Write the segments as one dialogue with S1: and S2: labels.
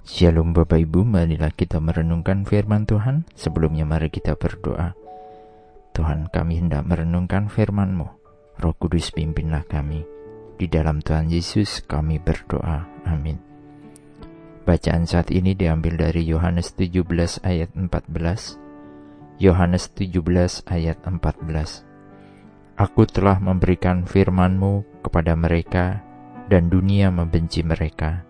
S1: Shalom Bapak Ibu, marilah kita merenungkan firman Tuhan. Sebelumnya mari kita berdoa. Tuhan kami hendak merenungkan firman-Mu. Roh Kudus pimpinlah kami. Di dalam Tuhan Yesus kami berdoa. Amin. Bacaan saat ini diambil dari Yohanes 17 ayat 14. Yohanes 17 ayat 14. Aku telah memberikan firman-Mu kepada mereka dan dunia membenci mereka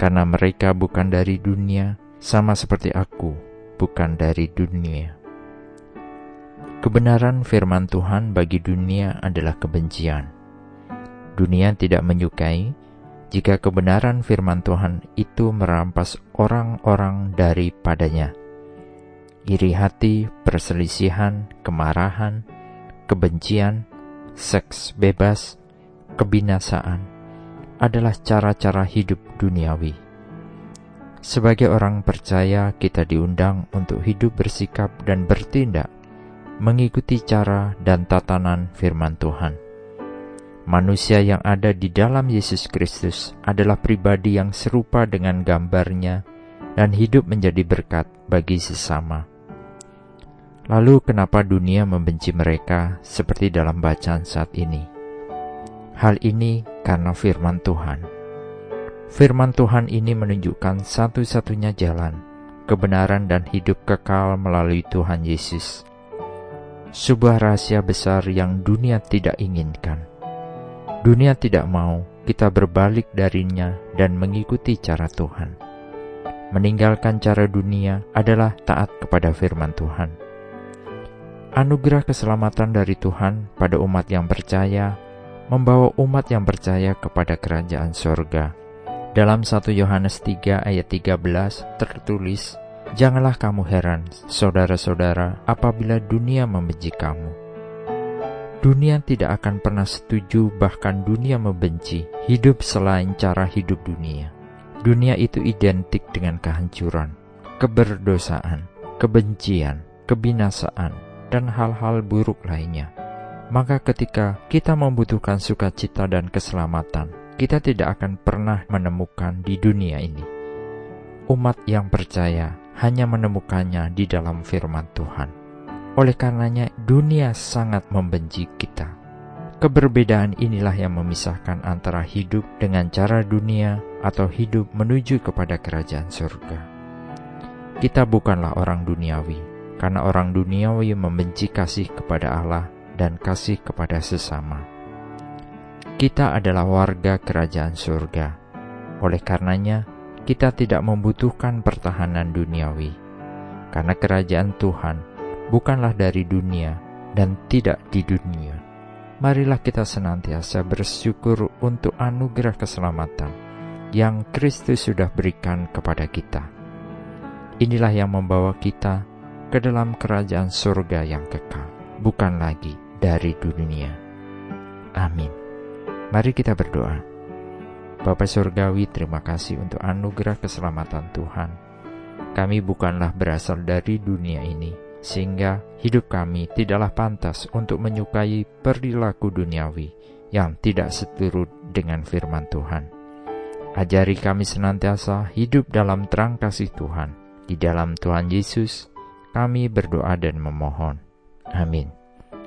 S1: karena mereka bukan dari dunia, sama seperti aku bukan dari dunia. Kebenaran firman Tuhan bagi dunia adalah kebencian. Dunia tidak menyukai jika kebenaran firman Tuhan itu merampas orang-orang daripadanya. Iri hati, perselisihan, kemarahan, kebencian, seks bebas, kebinasaan, adalah cara-cara hidup duniawi. Sebagai orang percaya, kita diundang untuk hidup bersikap dan bertindak mengikuti cara dan tatanan firman Tuhan. Manusia yang ada di dalam Yesus Kristus adalah pribadi yang serupa dengan gambarnya dan hidup menjadi berkat bagi sesama. Lalu, kenapa dunia membenci mereka seperti dalam bacaan saat ini? Hal ini karena firman Tuhan. Firman Tuhan ini menunjukkan satu-satunya jalan, kebenaran dan hidup kekal melalui Tuhan Yesus. Sebuah rahasia besar yang dunia tidak inginkan. Dunia tidak mau kita berbalik darinya dan mengikuti cara Tuhan. Meninggalkan cara dunia adalah taat kepada firman Tuhan. Anugerah keselamatan dari Tuhan pada umat yang percaya membawa umat yang percaya kepada kerajaan sorga. Dalam 1 Yohanes 3 ayat 13 tertulis, Janganlah kamu heran, saudara-saudara, apabila dunia membenci kamu. Dunia tidak akan pernah setuju, bahkan dunia membenci hidup selain cara hidup dunia. Dunia itu identik dengan kehancuran, keberdosaan, kebencian, kebinasaan, dan hal-hal buruk lainnya. Maka ketika kita membutuhkan sukacita dan keselamatan, kita tidak akan pernah menemukan di dunia ini. Umat yang percaya hanya menemukannya di dalam firman Tuhan. Oleh karenanya, dunia sangat membenci kita. Keberbedaan inilah yang memisahkan antara hidup dengan cara dunia atau hidup menuju kepada kerajaan surga. Kita bukanlah orang duniawi, karena orang duniawi membenci kasih kepada Allah dan kasih kepada sesama. Kita adalah warga kerajaan surga. Oleh karenanya, kita tidak membutuhkan pertahanan duniawi, karena kerajaan Tuhan bukanlah dari dunia dan tidak di dunia. Marilah kita senantiasa bersyukur untuk anugerah keselamatan yang Kristus sudah berikan kepada kita. Inilah yang membawa kita ke dalam kerajaan surga yang kekal, bukan lagi dari dunia. Amin. Mari kita berdoa. Bapa Surgawi, terima kasih untuk anugerah keselamatan Tuhan. Kami bukanlah berasal dari dunia ini, sehingga hidup kami tidaklah pantas untuk menyukai perilaku duniawi yang tidak seturut dengan firman Tuhan. Ajari kami senantiasa hidup dalam terang kasih Tuhan. Di dalam Tuhan Yesus, kami berdoa dan memohon. Amin.